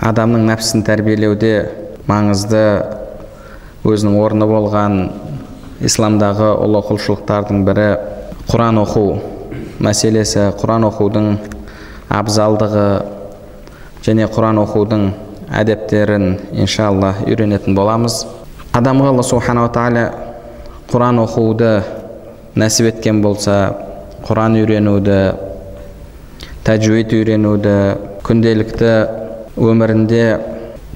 адамның нәпсісін тәрбиелеуде маңызды өзінің орны болған исламдағы ұлы құлшылықтардың бірі құран оқу мәселесі. Құран оқудың абзалдығы және құран оқудың әдептерін иншалла үйренетін боламыз. Адамға алла субханала тағала құран оқуды нәсіп еткен болса құран үйренуді тәжуид үйренуді күнделікті өмірінде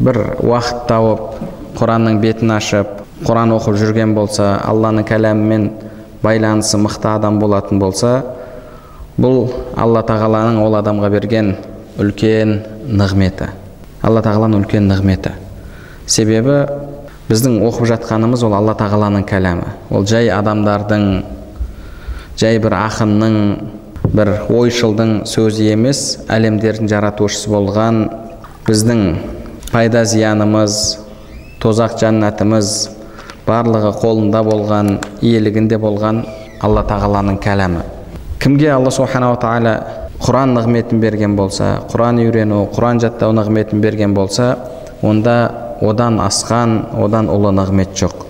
бір уақыт тауып құранның бетін ашып құран оқып жүрген болса алланың кәләмімен байланысы мықты адам болатын болса бұл алла тағаланың ол адамға берген үлкен нығметі. Алла тағаланың үлкен нығметі. Себебі біздің оқып жатқанымыз ол алла тағаланың кәләмі. Ол жай адамдардың жай бір ақынның бір ойшылдың сөзі емес әлемдердің жаратушысы болған біздің пайда зиянымыз тозақ жәннатымыз барлығы қолында болған иелігінде болған алла тағаланың кәләмі. Кімге алла субханала тағала құран нығметін берген болса құран үйрену құран жаттау нығметін берген болса онда одан асқан одан ұлы нығмет жоқ.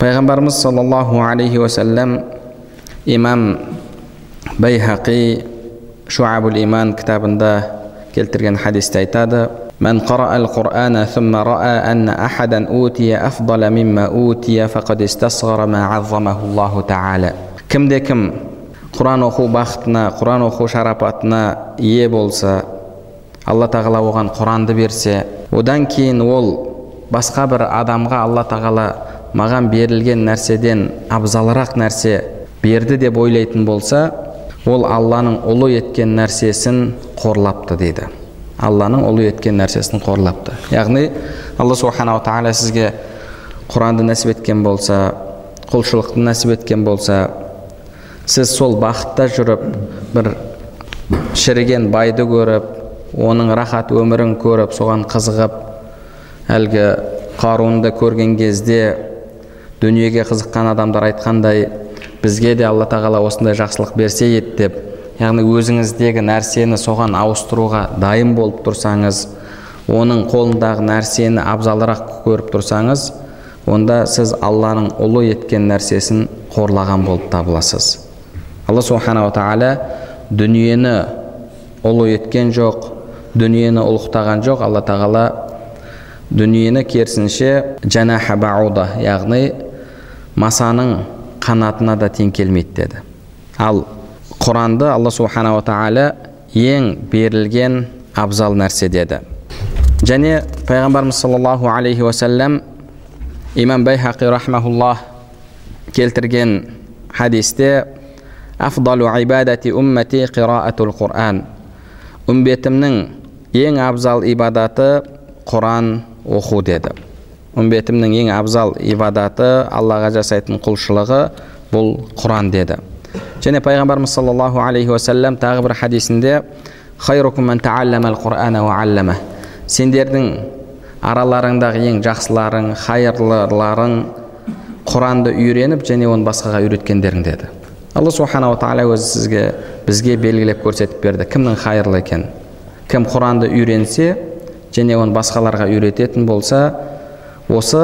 Пайғамбарымыз саллаллаху алейхи уасалам имам байхақи шуабул иман кітабында келтірген хадисте айтады. من قرأ القرآن ثم رأى أن أحدا أوتي أفضل مما أوتي فقد استصغر ما عظمه الله تعالى кімде кім құран оқу бақытына құран оқу шарапатына ие болса алла тағала оған құранды берсе одан кейін ол басқа бір адамға алла тағала маған берілген нәрседен абзалырақ нәрсе берді деп ойлайтын болса ол алланың ұлы еткен нәрсесін қорлапты дейді алланың ұлы еткен нәрсесін қорлапты. Яғни алла субханала тағала сізге құранды нәсіп еткен болса құлшылықты нәсіп еткен болса сіз сол бақытта жүріп бір шіріген байды көріп оның рахат өмірін көріп соған қызығып әлгі қаруынды көрген кезде дүниеге қызыққан адамдар айтқандай бізге де алла тағала осындай жақсылық берсе еді деп яғни өзіңіздегі нәрсені соған ауыстыруға дайын болып тұрсаңыз оның қолындағы нәрсені абзалырақ көріп тұрсаңыз онда сіз алланың ұлы еткен нәрсесін қорлаған болып табыласыз. Алла субханала тағала дүниені ұлы еткен жоқ дүниені ұлықтаған жоқ. Алла тағала дүниені керісінше жанаха бауда яғни масаның қанатына да тең келмейді деді. Ал құранды алла субханала тағала ең берілген абзал нәрсе деді және пайғамбарымыз саллаллаху алейхи уасалам имам байхақи рахмауллах келтірген хадисте афдалу ибадати уммати қираатул құран үмбетімнің ең абзал ибадаты құран оқу деді үмбетімнің ең абзал ибадаты аллаға жасайтын құлшылығы бұл құран деді және пайғамбарымыз саллаллаху алейхи уасалам тағы бір хадисінде сендердің араларыңдағы ең жақсыларың хайырлыларың құранды үйреніп және оны басқаға үйреткендерің деді. Алла субханала тағала өзі сізге бізге белгілеп көрсетіп берді. Кімнің хайырлы екен? Кім құранды үйренсе және оны басқаларға үйрететін болса осы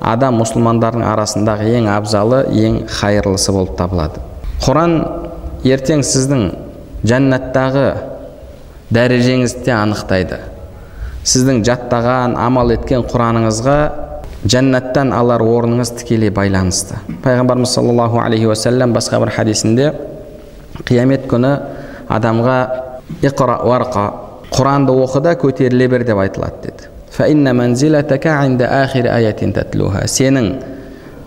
адам мұсылмандардың арасындағы ең абзалы ең хайырлысы болып табылады. Құран ертең сіздің жәннаттағы дәрежеңізді де анықтайды сіздің жаттаған амал еткен құраныңызға жәннаттан алар орныңыз тікелей байланысты пайғамбарымыз саллаллаху алейхи уассалам басқа бір хадисінде қиямет күні адамға иқра уарқа құранды оқы да көтеріле бер деп айтылады деді сенің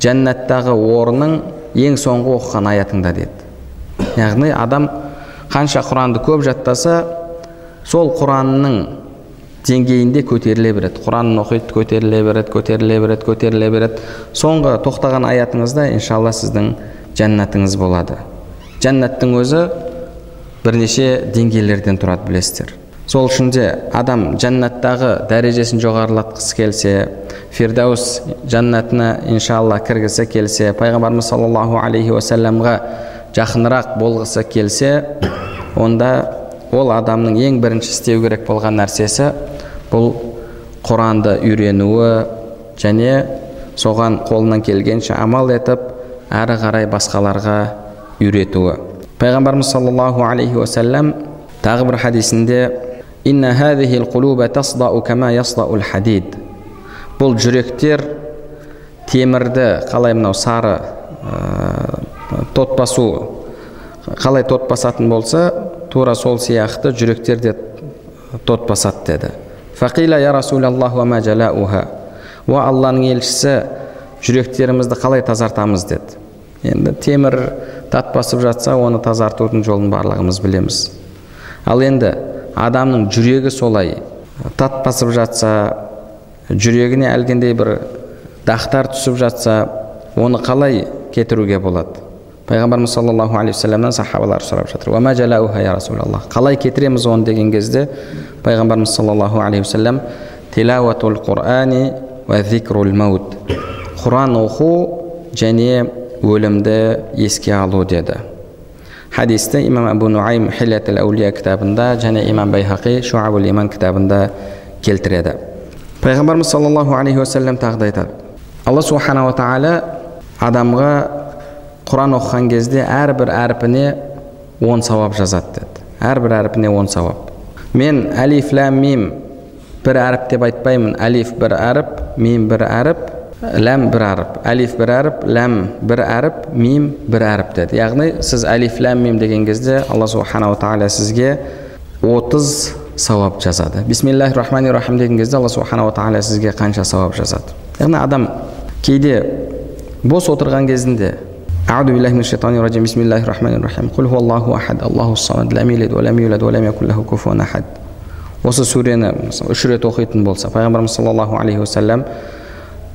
жәннаттағы орның ең соңғы оқыған аятыңда деді. Яғни адам қанша құранды көп жаттаса сол құранның деңгейінде көтеріле береді. Құранын оқиды көтеріле береді көтеріле береді көтеріле береді. Соңғы тоқтаған аятыңызда иншалла сіздің жәннатыңыз болады. Жәннаттың өзі бірнеше деңгейлерден тұрады білесіздер. Сол үшін де адам жәннаттағы дәрежесін жоғарылатқысы келсе фирдаус жәннатына иншалла кіргісі келсе пайғамбарымыз саллаллаху алейхи уассаламға жақынырақ болғысы келсе онда ол адамның ең бірінші істеу керек болған нәрсесі бұл құранды үйренуі және соған қолынан келгенше амал етіп әрі қарай басқаларға үйретуі. Пайғамбарымыз саллаллаху алейхи уассалам тағы бір хадисінде бұл жүректер темірді қалай мынау сары ә, тот басу қалай тот басатын болса тура сол сияқты жүректер де тот басады деді фақила я уа алланың елшісі жүректерімізді қалай тазартамыз деді енді темір тат басып жатса оны тазартудың жолын барлығымыз білеміз ал енді адамның жүрегі солай тат басып жатса жүрегіне әлгіндей бір дақтар түсіп жатса оны қалай кетіруге болады? Пайғамбарымыз саллаллаху алейхи вассаламнан сахабалар сұрап жатыр. Қалай кетіреміз оны? деген кезде пайғамбарымыз саллаллаху алейхи вассалам тилауатул құрани маут құран оқу және өлімді еске алу деді. Хадисті имам абу нуайм хилятл әулия кітабында және имам байхақи шуабул иман кітабында келтіреді пайғамбарымыз саллаллаху алейхи уассалам тағы да айтады алла субханала тағала адамға құран оқыған кезде әрбір әрпіне он сауап жазады деді әрбір әрпіне он сауап мен әлиф ләм мим бір әріп деп айтпаймын әлиф бір әріп мим бір әріп ләм бір әріп әлиф бір әріп ләм бір әріп мим бір әріп деді яғни сіз әлиф ләм мим деген кезде алла субханала тағала сізге отыз сауап жазады бисмиллахи рахмани рахим деген кезде алла субханала тағала сізге қанша сауап жазады яғни адам кейде бос отырған кезінде бисмиллахи рахмани рахим осы сүрені үш рет оқитын болса пайғамбарымыз саллаллаху алейхи уассалам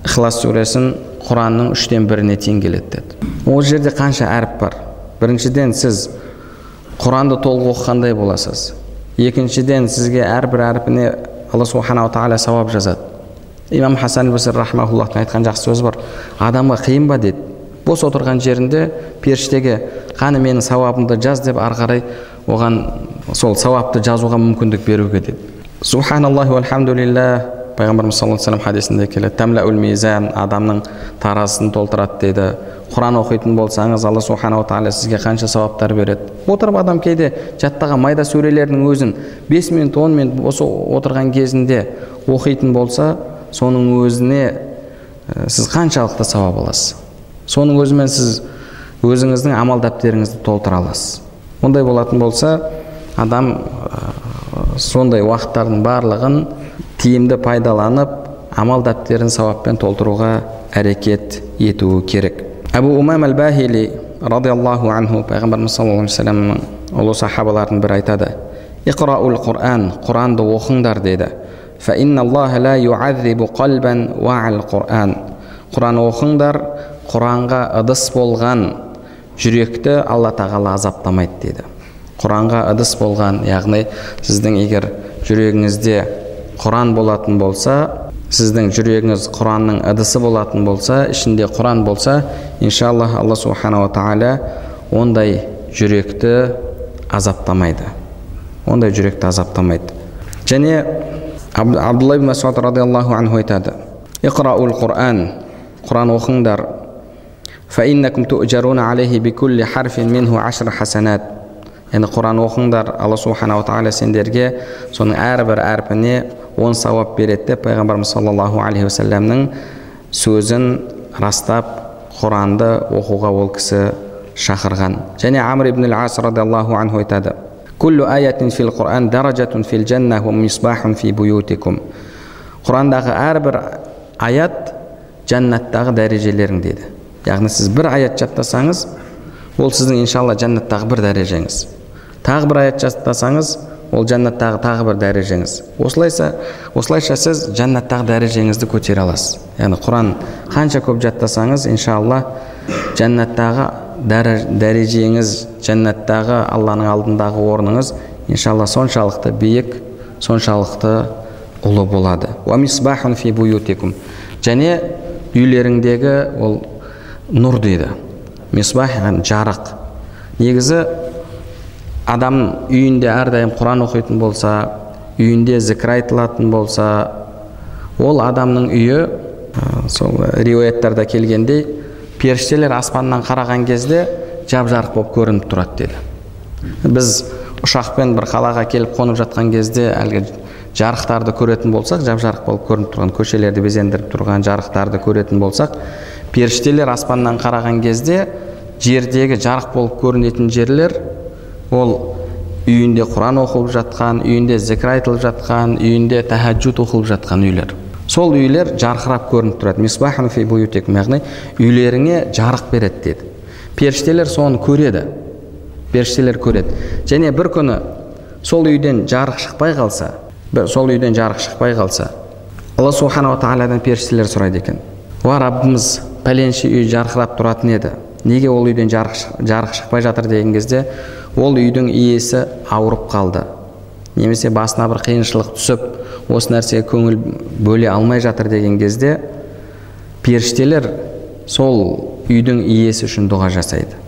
ықылас сүресін құранның үштен біріне тең келеді деді. Ол жерде қанша әріп бар? Біріншіден сіз құранды толық оқығандай боласыз. Екіншіден сізге әрбір әрпіне алла субханала тағала сауап жазады. Имам хасан басир рахмауллахтың айтқан жақсы сөзі бар. Адамға қиын ба? дейді бос отырған жерінде періштеге қане менің сауабымды жаз деп ары қарай оған сол сауапты жазуға мүмкіндік беруге деді. Субханаллахи пайғамбарымыз саллаллаху алейhi хадисінде келеді адамның таразысын толтырады дейді құран оқитын болсаңыз алла субханала тағала сізге қанша сауаптар береді отырып адам кейде жаттаған майда сүрелердің өзін 5 минут 10 минут осы отырған кезінде оқитын болса соның өзіне ә, сіз қаншалықты сауап аласыз соның өзімен сіз өзіңіздің амал дәптеріңізді толтыра аласыз ондай болатын болса адам ә, сондай уақыттардың барлығын тиімді пайдаланып амал дәптерін сауаппен толтыруға әрекет етуі керек. Әбу умам әл бахили радиаллаху анху пайғамбарымыз саллаллаху алейхи вассаламның ұлы сахабалардың бірі айтады. Иқраул құран құранды оқыңдар деді құран оқыңдар құранға ыдыс болған жүректі алла тағала азаптамайды дейді. Құранға ыдыс болған яғни сіздің егер жүрегіңізде құран болатын болса сіздің жүрегіңіз құранның ыдысы болатын болса ішінде құран болса иншалла алла субханала тағала ондай жүректі азаптамайды. Ондай жүректі азаптамайды. Және абдулла ибн масуд радиаллаху анху айтады. Иқраул құран құран оқыңдар. Яғни құран оқыңдар. Алла субханала тағала сендерге соның әрбір әрпіне он сауап береді деп пайғамбарымыз саллаллаху алейхи уассаламның сөзін растап құранды оқуға ол кісі шақырған. Және амр ибн ас радиаллаху анху айтады құрандағы әрбір аят жәннаттағы дәрежелерің дейді. Яғни сіз бір аят жаттасаңыз ол сіздің иншалла жәннаттағы бір дәрежеңіз. Тағы бір аят жаттасаңыз ол жәннаттағы тағы бір дәрежеңіз. Осылайша осылайша сіз жәннаттағы дәрежеңізді көтере аласыз. Яғни құран қанша көп жаттасаңыз иншалла жәннаттағы дәрежеңіз жәннаттағы алланың алдындағы орныңыз иншалла соншалықты биік соншалықты ұлы болады. Және үйлеріңдегі ол нұр дейді. Мисбах жарық. Негізі адам үйінде әрдайым құран оқитын болса үйінде зікір айтылатын болса ол адамның үйі сол риуаяттарда келгендей періштелер аспаннан қараған кезде жап жарық болып көрініп тұрады деді біз ұшақпен бір қалаға келіп қонып жатқан кезде әлгі жарықтарды көретін болсақ жап жарық болып көрініп тұрған көшелерді безендіріп тұрған жарықтарды көретін болсақ періштелер аспаннан қараған кезде жердегі жарық болып көрінетін жерлер ол үйінде құран оқылып жатқан үйінде зікір айтылып жатқан үйінде тәхәжжуд оқылып жатқан үйлер. Сол үйлер жарқырап көрініп тұрады. Яғни үйлеріңе жарық береді деді. Періштелер соны көреді. Періштелер көреді. Және бір күні сол үйден жарық шықпай қалса сол үйден жарық шықпай қалса алла субханала тағаладан періштелер сұрайды екен. Уа раббымыз пәленше үй жарқырап тұратын еді. Неге ол үйден жарық шықпай жатыр? деген кезде ол үйдің иесі ауырып қалды. Немесе басына бір қиыншылық түсіп осы нәрсеге көңіл бөле алмай жатыр деген кезде періштелер сол үйдің иесі үшін дұға жасайды.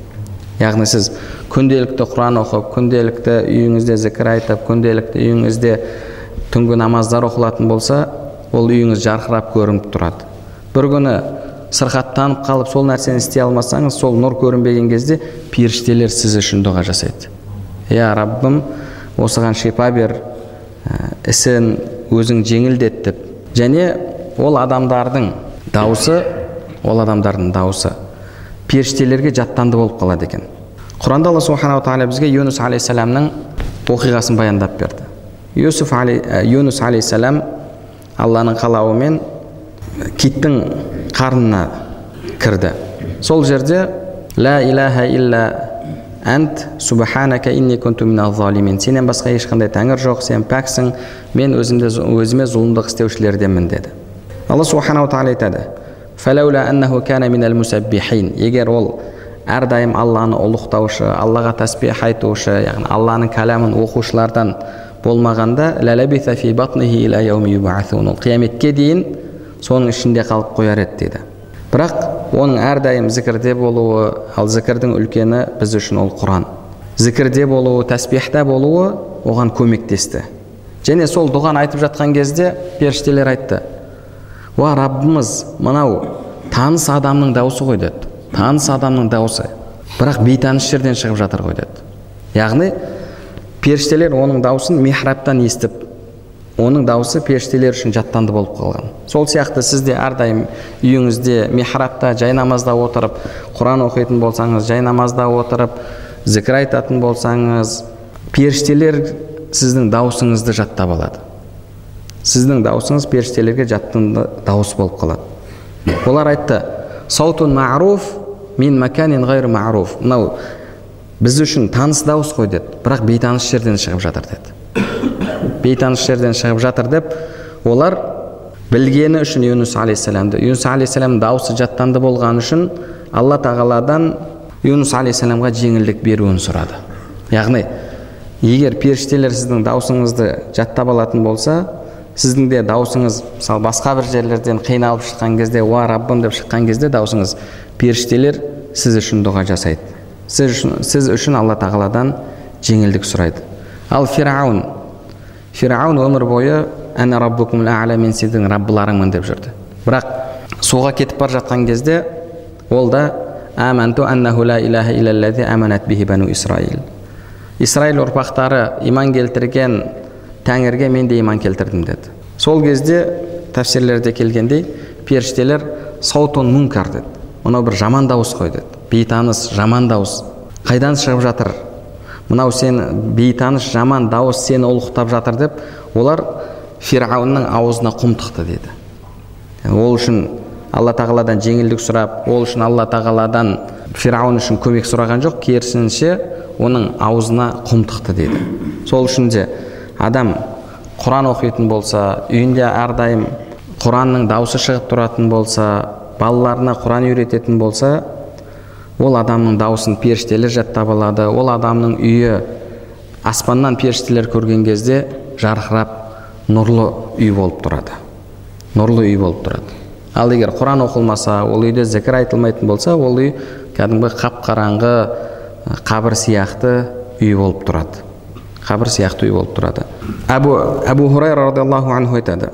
Яғни сіз күнделікті құран оқып күнделікті үйіңізде зікір айтып күнделікті үйіңізде түнгі намаздар оқылатын болса ол үйіңіз жарқырап көрініп тұрады. Бір күні сырқаттанып қалып сол нәрсені істей алмасаңыз сол нұр көрінбеген кезде періштелер сіз үшін дұға жасайды. Иә раббым осыған шипа бер ә, ісін өзің жеңілдет деп. Және ол адамдардың дауысы ол адамдардың дауысы періштелерге жаттанды болып қалады екен. Құранда алла субханала тағала бізге юнус алейхисаламның оқиғасын баяндап берді. Юсуф ә, юнус алейхисалам алланың қалауымен киттің қарнына кірді сол жерде ля илаха илля әнт субханака инни кунту залимин сенен басқа ешқандай тәңір жоқ сен пәксің мен өзімде өзіме зұлымдық істеушілерденмін деді. Алла субханала тағала айтады егер ол әрдайым алланы ұлықтаушы аллаға тәсбих айтушы яғни алланың кәләмін оқушылардан болмағанда ол қияметке дейін соның ішінде қалып қояр еді дейді бірақ оның әрдайым зікірде болуы ал зікірдің үлкені біз үшін ол құран. Зікірде болуы тәсбихта болуы оған көмектесті. Және сол дұғаны айтып жатқан кезде періштелер айтты. Уа раббымыз мынау таныс адамның дауысы ғой деді. Таныс адамның дауысы бірақ бейтаныс жерден шығып жатыр ғой деді. Яғни періштелер оның дауысын михрабтан естіп оның дауысы періштелер үшін жаттанды болып қалған. Сол сияқты сіз де әрдайым үйіңізде михрабта жай намазда отырып құран оқитын болсаңыз жай намазда отырып зікір айтатын болсаңыз періштелер сіздің дауысыңызды жаттап алады. Сіздің дауысыңыз періштелерге жаттанды дауыс болып қалады. Олар айтты саутун маруф мин маканин ғайр маруф мынау біз үшін таныс дауыс қой деді. Бірақ бейтаныс жерден шығып жатыр деді. Бейтаныс жерден шығып жатыр деп олар білгені үшін юнус алейхисаламды юнус алейхисаламның дауысы жаттанды болғаны үшін алла тағаладан юнус алейхисаламға жеңілдік беруін сұрады. Яғни егер періштелер сіздің даусыңызды жаттап алатын болса сіздің де даусыңыз мысалы басқа бір жерлерден қиналып шыққан кезде уа раббым! деп шыққан кезде даусыңыз періштелер сіз үшін дұға жасайды. Сіз үшін, сіз үшін алла тағаладан жеңілдік сұрайды. Ал фирауын өмір бойы әна раббукум әля мен сіздің раббыларыңмын деп жүрді. Бірақ суға кетіп бара жатқан кезде ол да әмәнту аннаху ла илаха иллаллази әманат бихи бану исраил исраил ұрпақтары иман келтірген тәңірге мен де иман келтірдім деді. Сол кезде тәпсірлерде келгендей періштелер саутун мункар деді. Мынау бір жаман дауыс қой деді. Бейтаныс жаман дауыс. Қайдан шығып жатыр? Мынау сен бейтаныс жаман дауыс сені ұлықтап жатыр деп олар фирғаунның аузына құм тықты деді. Ол үшін алла тағаладан жеңілдік сұрап ол үшін алла тағаладан фирғаун үшін көмек сұраған жоқ керісінше оның аузына құм тықты деді. Сол үшін де адам құран оқитын болса үйінде әрдайым құранның дауысы шығып тұратын болса балаларына құран үйрететін болса ол адамның дауысын періштелер жаттап алады ол адамның үйі аспаннан періштелер көрген кезде жарқырап нұрлы үй болып тұрады. Нұрлы үй болып тұрады. Ал егер құран оқылмаса ол үйде зікір айтылмайтын болса ол үй кәдімгі қап қараңғы қабір сияқты үй болып тұрады. Қабір сияқты үй болып тұрады. Әбу әбу хурайра радиаллаху анху айтады.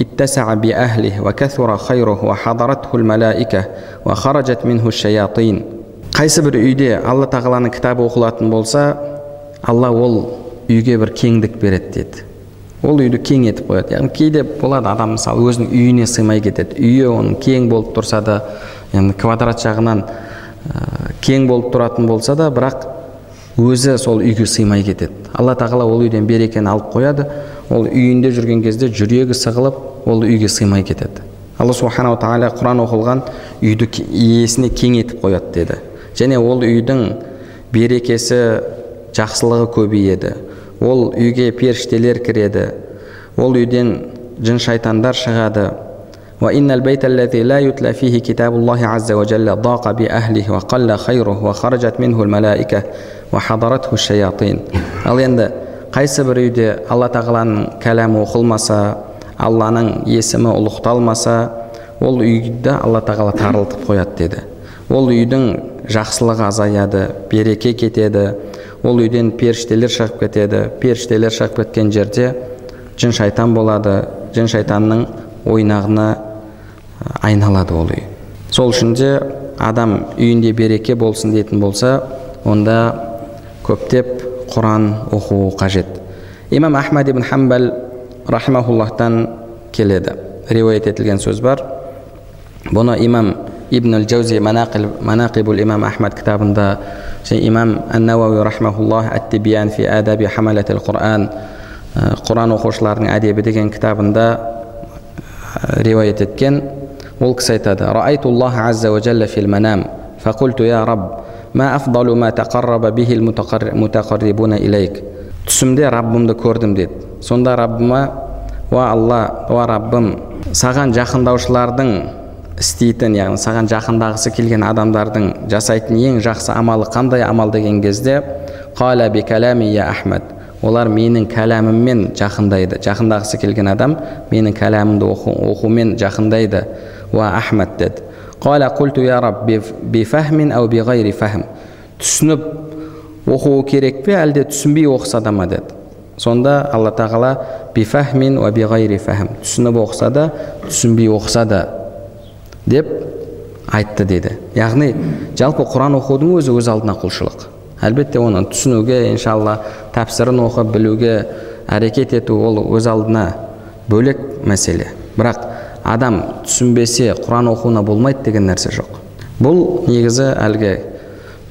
اتسع بأهله وكثر خيره وحضرته الملائكة وخرجت منه الشياطين қайсы бір үйде алла тағаланың кітабы оқылатын болса алла ол үйге бір кеңдік береді деді ол үйді кең етіп қояды яғни кейде болады адам мысалы өзінің үйіне сыймай кетеді үйі оның кең болып тұрса да енді квадрат жағынан ә, кең болып тұратын болса да бірақ өзі сол үйге сыймай кетеді алла тағала ол үйден берекені алып қояды ол үйінде жүрген кезде жүрегі сығылып ол үйге сыймай кетеді алла субханала тағала құран оқылған үйді иесіне кең етіп қояды деді және ол үйдің берекесі жақсылығы көбейеді ол үйге періштелер кіреді ол үйден жын шайтандар шығады وإن البيت الذي لا يتلى فيه كتاب الله عز وجل ضاق بأهله وقل خيره وخرجت منه الملائكة وحضرته الشياطين ал енді қайсы бір үйде алла тағаланың кәләмі оқылмаса алланың есімі ұлықталмаса ол үйді алла тағала тарылтып қояды деді. Ол үйдің жақсылығы азаяды береке кетеді. Ол үйден періштелер шығып кетеді. Періштелер шығып кеткен жерде жын шайтан болады. Жын шайтанның ойнағына айналады ол үй. Сол үшін де адам үйінде береке болсын дейтін болса онда көптеп құран оқуы қажет имам ахмад ибн хамбал рахимахуллахтан келеді риуаят етілген сөз бар бұны имам ибн әл жаузи манақибул имам ахмад кітабында имам ан науауи рахмахуллах ат тибиян фи адаби хамалатил құран құран оқушылардың әдебі деген кітабында риуаят еткен ол кісі айтады ма афдалу ма тақарраба мутақаррибуна түсімде раббымды көрдім деді сонда раббыма уа алла уа раббым саған жақындаушылардың істейтін яғни саған жақындағысы келген адамдардың жасайтын ең жақсы амалы қандай амал деген кезде қала би я ахмад олар менің кәләміммен жақындайды жақындағысы келген адам менің кәләмімді оқу, оқумен жақындайды уа ахмад деді түсініп оқуы керек пе әлде түсінбей оқыса да ма деді сонда алла тағала бифахмин уа фахм түсініп оқыса да түсінбей оқыса да деп айтты деді яғни жалпы құран оқудың өзі өз алдына құлшылық әлбетте оны түсінуге иншалла тәпсірін оқып білуге әрекет ету ол өз алдына бөлек мәселе бірақ адам түсінбесе құран оқуына болмайды деген нәрсе жоқ. Бұл негізі әлгі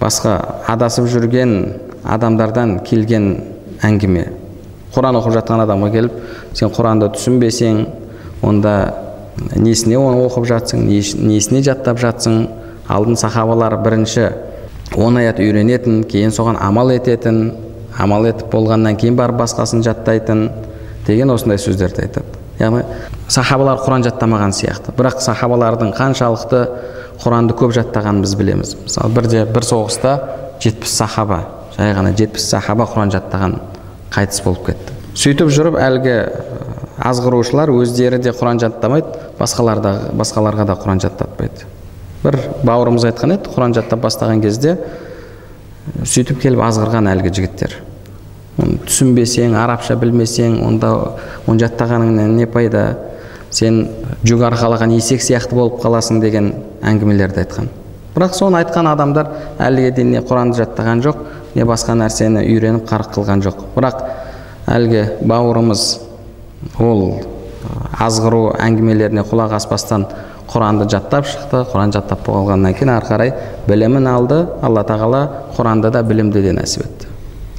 басқа адасып жүрген адамдардан келген әңгіме. Құран оқып жатқан адамға келіп сен құранды түсінбесең онда несіне оны оқып жатсың несіне жаттап жатсың? Алдын сахабалар бірінші он аят үйренетін кейін соған амал ететін амал етіп болғаннан кейін барып басқасын жаттайтын деген осындай сөздерді айтады. Яғни сахабалар құран жаттамаған сияқты. Бірақ сахабалардың қаншалықты құранды көп жаттағанын біз білеміз. Мысалы бірде бір соғыста жетпіс сахаба жай ғана жетпіс сахаба құран жаттаған қайтыс болып кетті. Сөйтіп жүріп әлгі азғырушылар өздері де құран жаттамайды басқаларға да құран жаттатпайды. Бір бауырымыз айтқан еді құран жаттап бастаған кезде сөйтіп келіп азғырған әлгі жігіттер. Түсінбесең арабша білмесең онда оны жаттағаныңнан не пайда? Сен жүк арқалаған есек сияқты болып қаласың деген әңгімелерді айтқан. Бірақ соны айтқан адамдар әліге дейін не құранды жаттаған жоқ не басқа нәрсені үйреніп қарық қылған жоқ. Бірақ әлгі бауырымыз ол азғыру әңгімелеріне құлақ аспастан құранды жаттап шықты. Құран жаттап болғаннан кейін ары қарай білімін алды. Алла тағала құранды да білімді де нәсіп етті.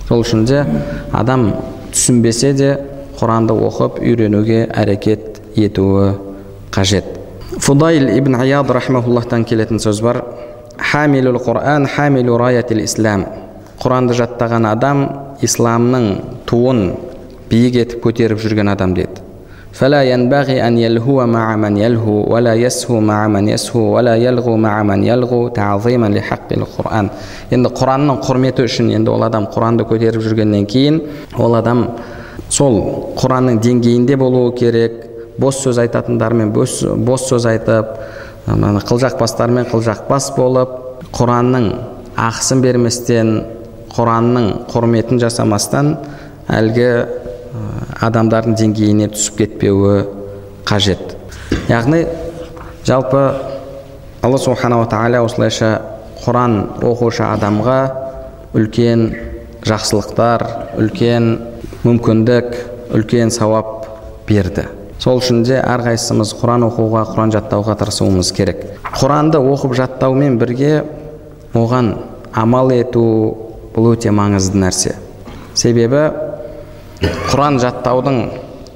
Сол үшін де адам түсінбесе де құранды оқып үйренуге әрекет етуі қажет. Фудайл ибн аяд рахмауллахтан келетін сөз бар. Хамилул құран хамилу раятил ислам құранды жаттаған адам исламның туын биік етіп көтеріп жүрген адам деді فلا ينبغي أن يلهو مع من يلهو ولا يسهو مع من يسهو ولا يلغو مع من يلغو تعظيما لحق القرآن енді құранның құрметі үшін енді ол адам құранды көтеріп жүргеннен кейін ол адам сол құранның деңгейінде болуы керек бос сөз айтатындармен бос, бос сөз айтып қылжақбастармен қылжақбас болып құранның ақысын берместен құранның құрметін жасамастан әлгі адамдардың деңгейіне түсіп кетпеуі қажет. Яғни жалпы алла субханала тағала осылайша құран оқушы адамға үлкен жақсылықтар үлкен мүмкіндік үлкен сауап берді. Сол үшін де әрқайсымыз құран оқуға құран жаттауға тырысуымыз керек. Құранды оқып жаттаумен бірге оған амал ету бұл өте маңызды нәрсе. Себебі құран жаттаудың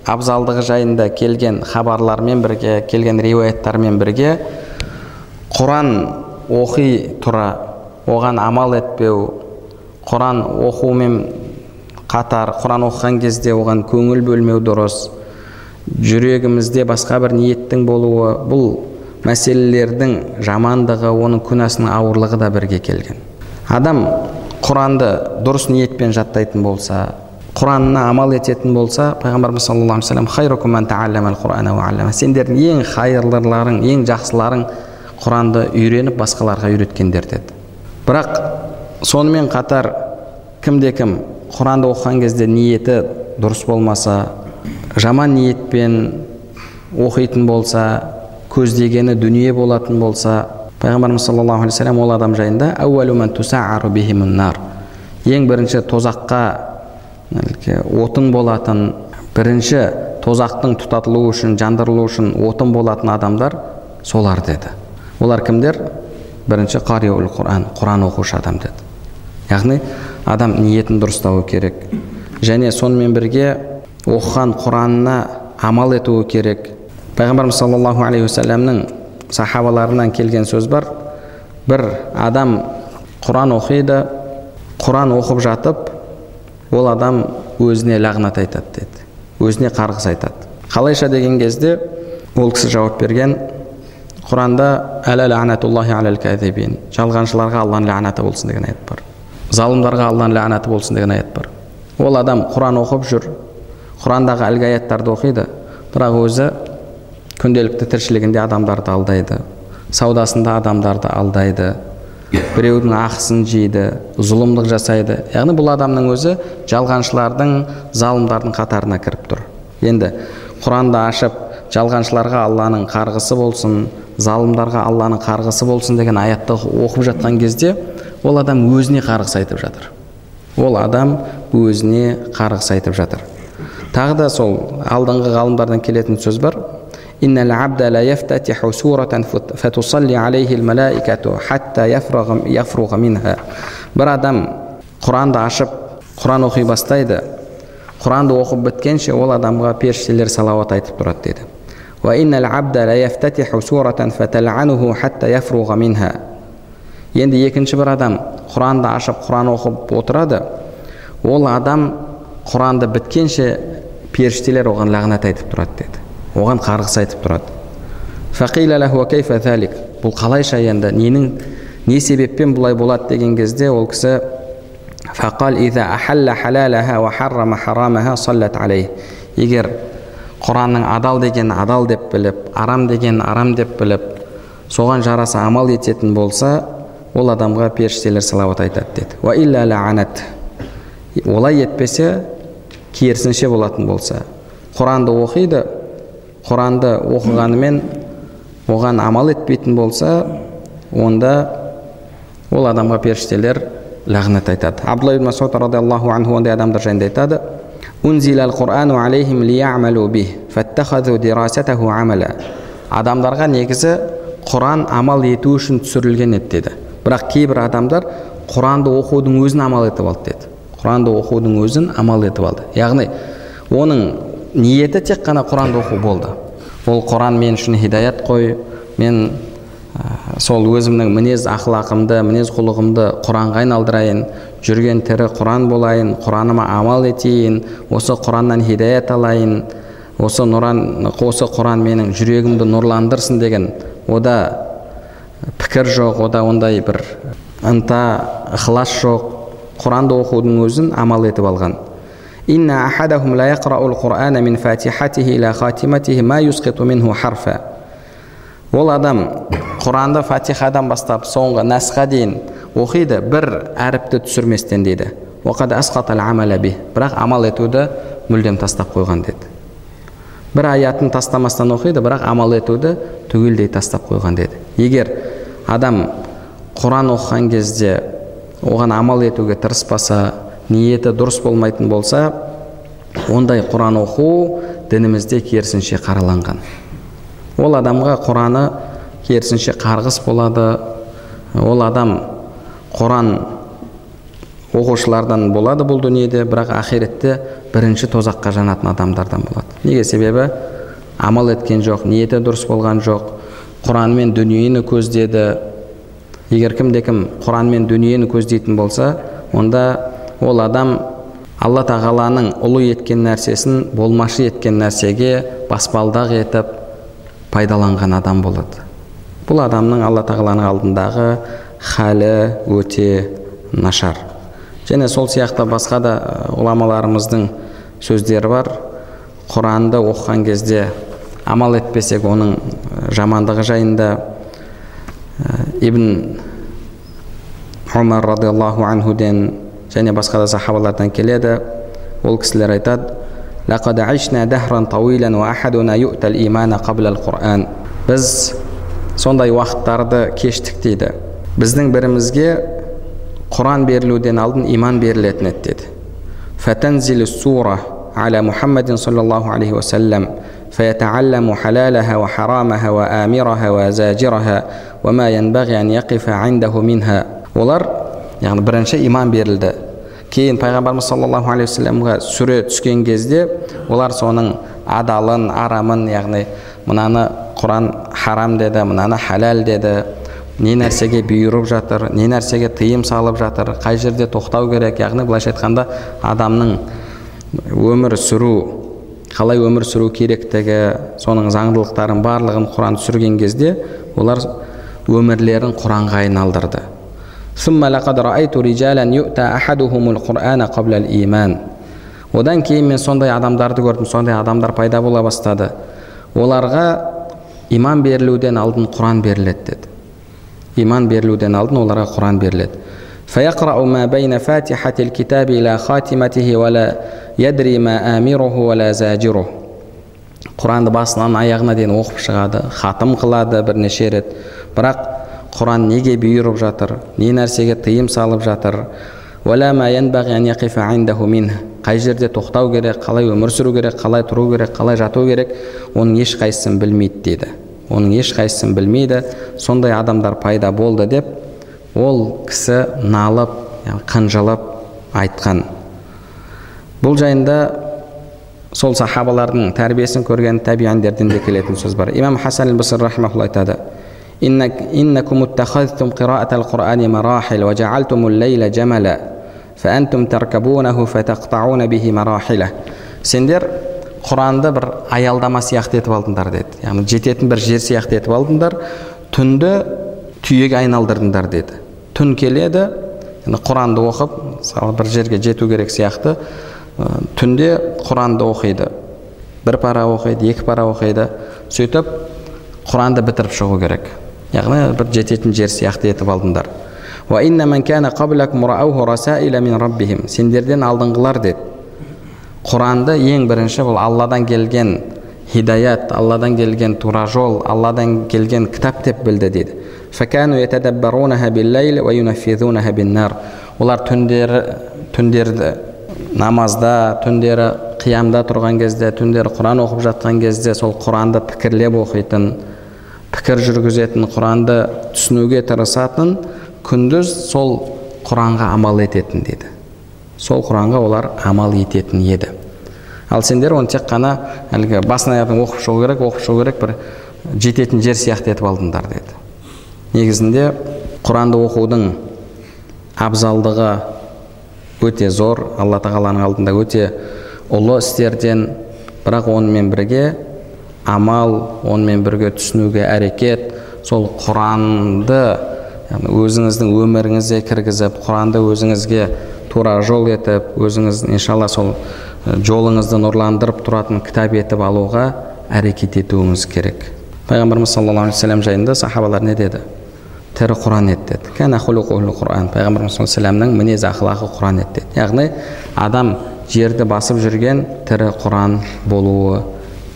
абзалдығы жайында келген хабарлармен бірге келген риуаяттармен бірге құран оқи тұра оған амал етпеу құран оқумен қатар құран оқыған кезде оған көңіл бөлмеу дұрыс жүрегімізде басқа бір ниеттің болуы бұл мәселелердің жамандығы оның күнәсінің ауырлығы да бірге келген. Адам құранды дұрыс ниетпен жаттайтын болса құранына амал ететін болса пайғамбарымыз саллаллаху алейhi вассалам сендердің ең хайырлыларың ең жақсыларың құранды үйреніп басқаларға үйреткендер деді. Бірақ сонымен қатар кімде кім құранды оқыған кезде ниеті дұрыс болмаса жаман ниетпен оқитын болса көздегені дүние болатын болса пайғамбарымыз саллаллаху алейхи вассалам ол адам жайында ең бірінші тозаққа отын болатын бірінші тозақтың тұтатылуы үшін жандырылу үшін отын болатын адамдар солар деді. Олар кімдер? Бірінші қариул құран құран оқушы адам деді. Яғни адам ниетін дұрыстауы керек. Және сонымен бірге оқыған құранына амал етуі керек. Пайғамбарымыз саллаллаху алейхи уассаламның сахабаларынан келген сөз бар. Бір адам құран оқиды құран оқып жатып ол адам өзіне лағнат айтады деді өзіне қарғыс айтады. Қалайша деген кезде ол кісі жауап берген құранда жалғаншыларға алланың ләнаты болсын деген аят бар. Залымдарға алланың ләнаты болсын деген аят бар. Ол адам құран оқып жүр құрандағы әлгі аяттарды оқиды бірақ өзі күнделікті тіршілігінде адамдарды алдайды саудасында адамдарды алдайды біреудің ақысын жейді зұлымдық жасайды. Яғни бұл адамның өзі жалғаншылардың залымдардың қатарына кіріп тұр. Енді құранды ашып жалғаншыларға алланың қарғысы болсын залымдарға алланың қарғысы болсын деген аятты оқып жатқан кезде ол адам өзіне қарғыс айтып жатыр. Ол адам өзіне қарғыс айтып жатыр. Тағы да сол алдыңғы ғалымдардан келетін сөз бар. إن العبد لا يفتتح سورة فتصلي عليه الملائكة حتى يفرغ, يفرغ منها бір адам құранды ашып құран оқи бастайды құранды оқып біткенше ол адамға періштелер салауат айтып тұрады деді енді екінші бір адам құранды ашып құран оқып отырады ол адам құранды біткенше періштелер оған лағнат айтып тұрады деді оған қарғыс айтып тұрады. Бұл қалайша енді? Ненің не себеппен бұлай болады деген кезде ол кісі егер құранның адал деген адал деп біліп арам деген арам деп біліп соған жараса амал ететін болса ол адамға періштелер салауат айтады деді. Олай етпесе керісінше болатын болса. Құранды оқиды құранды оқығанымен оған амал етпейтін болса онда ол адамға періштелер лағнат айтады. Абдулла ибн масуд радиаллаху анху ондай адамдар жайында айтады. Адамдарға негізі құран амал ету үшін түсірілген еді деді. Бірақ кейбір адамдар құранды оқудың өзін амал етіп алды деді. Құранды оқудың өзін амал етіп алды. Яғни оның ниеті тек қана құранды оқу болды. Ол құран мен үшін хидаят қой. Мен сол өзімнің мінез ақылақымды мінез құлығымды құранға айналдырайын жүрген тірі құран болайын құраныма амал етейін осы құраннан хидаят алайын осы нұран осы құран менің жүрегімді нұрландырсын деген. Ода пікір жоқ ода ондай бір ынта ықылас жоқ. Құранды оқудың өзін амал етіп алған. Ол адам құранды фатихадан бастап соңғы насқа дейін оқиды бір әріпті түсірместен дейді бірақ амал етуді мүлдем тастап қойған деді бір аятын тастамастан оқиды бірақ амал етуді түгелдей тастап қойған деді егер адам құран оқыған кезде оған амал етуге тырыспаса ниеті дұрыс болмайтын болса ондай құран оқу дінімізде керісінше қараланған. Ол адамға құраны керісінше қарғыс болады. Ол адам құран оқушылардан болады бұл дүниеде бірақ ақиретте бірінші тозаққа жанатын адамдардан болады. Неге себебі? Амал еткен жоқ ниеті дұрыс болған жоқ. Құранмен дүниені көздеді. Егер кімде кім құран мен дүниені көздейтін болса онда ол адам алла тағаланың ұлы еткен нәрсесін болмашы еткен нәрсеге баспалдақ етіп пайдаланған адам болады. Бұл адамның алла тағаланың алдындағы халі өте нашар. Және сол сияқты басқа да ғұламаларымыздың сөздері бар. Құранды оқыған кезде амал етпесек оның жамандығы жайында ибн омар радиаллаху анхуден және басқа да сахабалардан келеді ол кісілер айтады біз сондай уақыттарды кештік дейді біздің бірімізге құран берілуден алдын иман берілетін еді деді сура على محمد صلى الله عليه وسلم فيتعلم حلالها وحرامها وآمرها وزاجرها وما ينبغي أن يقف عنده منها олар яғни бірінші иман берілді. Кейін пайғамбарымыз саллаллаху алейхи уассаламға сүре түскен кезде олар соның адалын арамын яғни мынаны құран харам деді мынаны халал деді не нәрсеге бұйырып жатыр не нәрсеге тыйым салып жатыр қай жерде тоқтау керек яғни былайша айтқанда адамның өмір сүру қалай өмір сүру керектігі соның заңдылықтарын барлығын құран түсірген кезде олар өмірлерін құранға айналдырды. одан кейін мен сондай адамдарды көрдім сондай адамдар пайда бола бастады оларға иман берілуден алдын құран беріледі деді иман берілуден алдын оларға құран беріледі فيقرأ ما بين فاتحة الكتاب إلى خاتمته ولا يدري ما آمره ولا زاجره құранды басынан аяғына дейін оқып шығады хатым қылады бірнеше рет бірақ құран неге бұйырып жатыр? Не нәрсеге тыйым салып жатыр? Қай жерде тоқтау керек қалай өмір сүру керек қалай тұру керек қалай жату керек оның ешқайсысын білмейді дейді. Оның ешқайсысын білмейді сондай адамдар пайда болды деп ол кісі налып қынжылып айтқан. Бұл жайында сол сахабалардың тәрбиесін көрген табиандерден де келетін сөз бар. Имам хасан айтады. إنكم اتخذتم قراءة القرآن مراحل وجعلتم الليل جملا فأنتم تركبونه فتقطعون به مراحله сендер құранды бір аялдама сияқты етіп алдыңдар деді яғни жететін бір жер сияқты етіп алдыңдар түнді түйеге айналдырдыңдар деді түн келеді құранды оқып мысалы бір жерге жету керек сияқты түнде құранды оқиды бір пара оқиды екі пара оқиды сөйтіп құранды бітіріп шығу керек яғни бір жететін жер сияқты етіп алдыңдар. Сендерден алдыңғылар деді. Құранды ең бірінші бұл алладан келген хидаят алладан келген тура жол алладан келген кітап деп білді дейді олар түндері түндерді намазда түндері қиямда тұрған кезде түндері құран оқып жатқан кезде сол құранды пікірлеп оқитын пікір жүргізетін құранды түсінуге тырысатын күндіз сол құранға амал ететін дейді сол құранға олар амал ететін еді. Ал сендер оны тек қана әлгі басын аяғын оқып шығу керек оқып шығу керек бір жететін жер сияқты етіп алдыңдар деді. Негізінде құранды оқудың абзалдығы өте зор алла тағаланың алдында өте ұлы істерден бірақ онымен бірге амал онымен бірге түсінуге әрекет. Сол құранды өзіңіздің өміріңізге кіргізіп құранды өзіңізге тура жол етіп өзіңіз иншалла сол жолыңызды нұрландырып тұратын кітап етіп алуға әрекет етуіңіз керек. Пайғамбарымыз саллаллаху алейхи вассалам жайында сахабалар не деді? Тірі құран еді деді. Құран. Пайғамбарымыз саллаллаху мінез ақылағы құран еді деді. Яғни адам жерді басып жүрген тірі құран болуы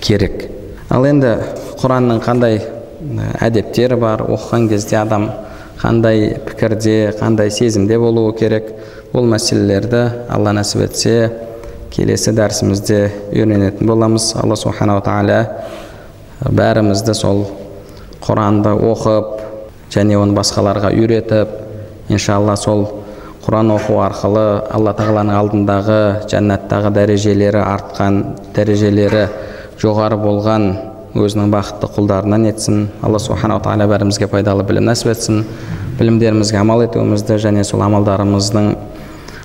керек. Ал енді құранның қандай әдептері бар оқыған кезде адам қандай пікірде қандай сезімде болуы керек бұл мәселелерді алла нәсіп етсе келесі дәрісімізде үйренетін боламыз. Алла субханала тағала бәрімізді сол құранды оқып және оны басқаларға үйретіп иншалла сол құран оқу арқылы алла тағаланың алдындағы жәннаттағы дәрежелері артқан дәрежелері жоғары болған өзінің бақытты құлдарынан етсін. Алла субханала тағала бәрімізге пайдалы білім нәсіп етсін. Білімдерімізге амал етуімізді және сол амалдарымыздың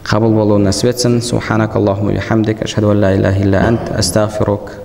қабыл болуын нәсіп етсін. Субханак аллахума бихамдик. Ашхаду ан ла илля ант. Астағфирук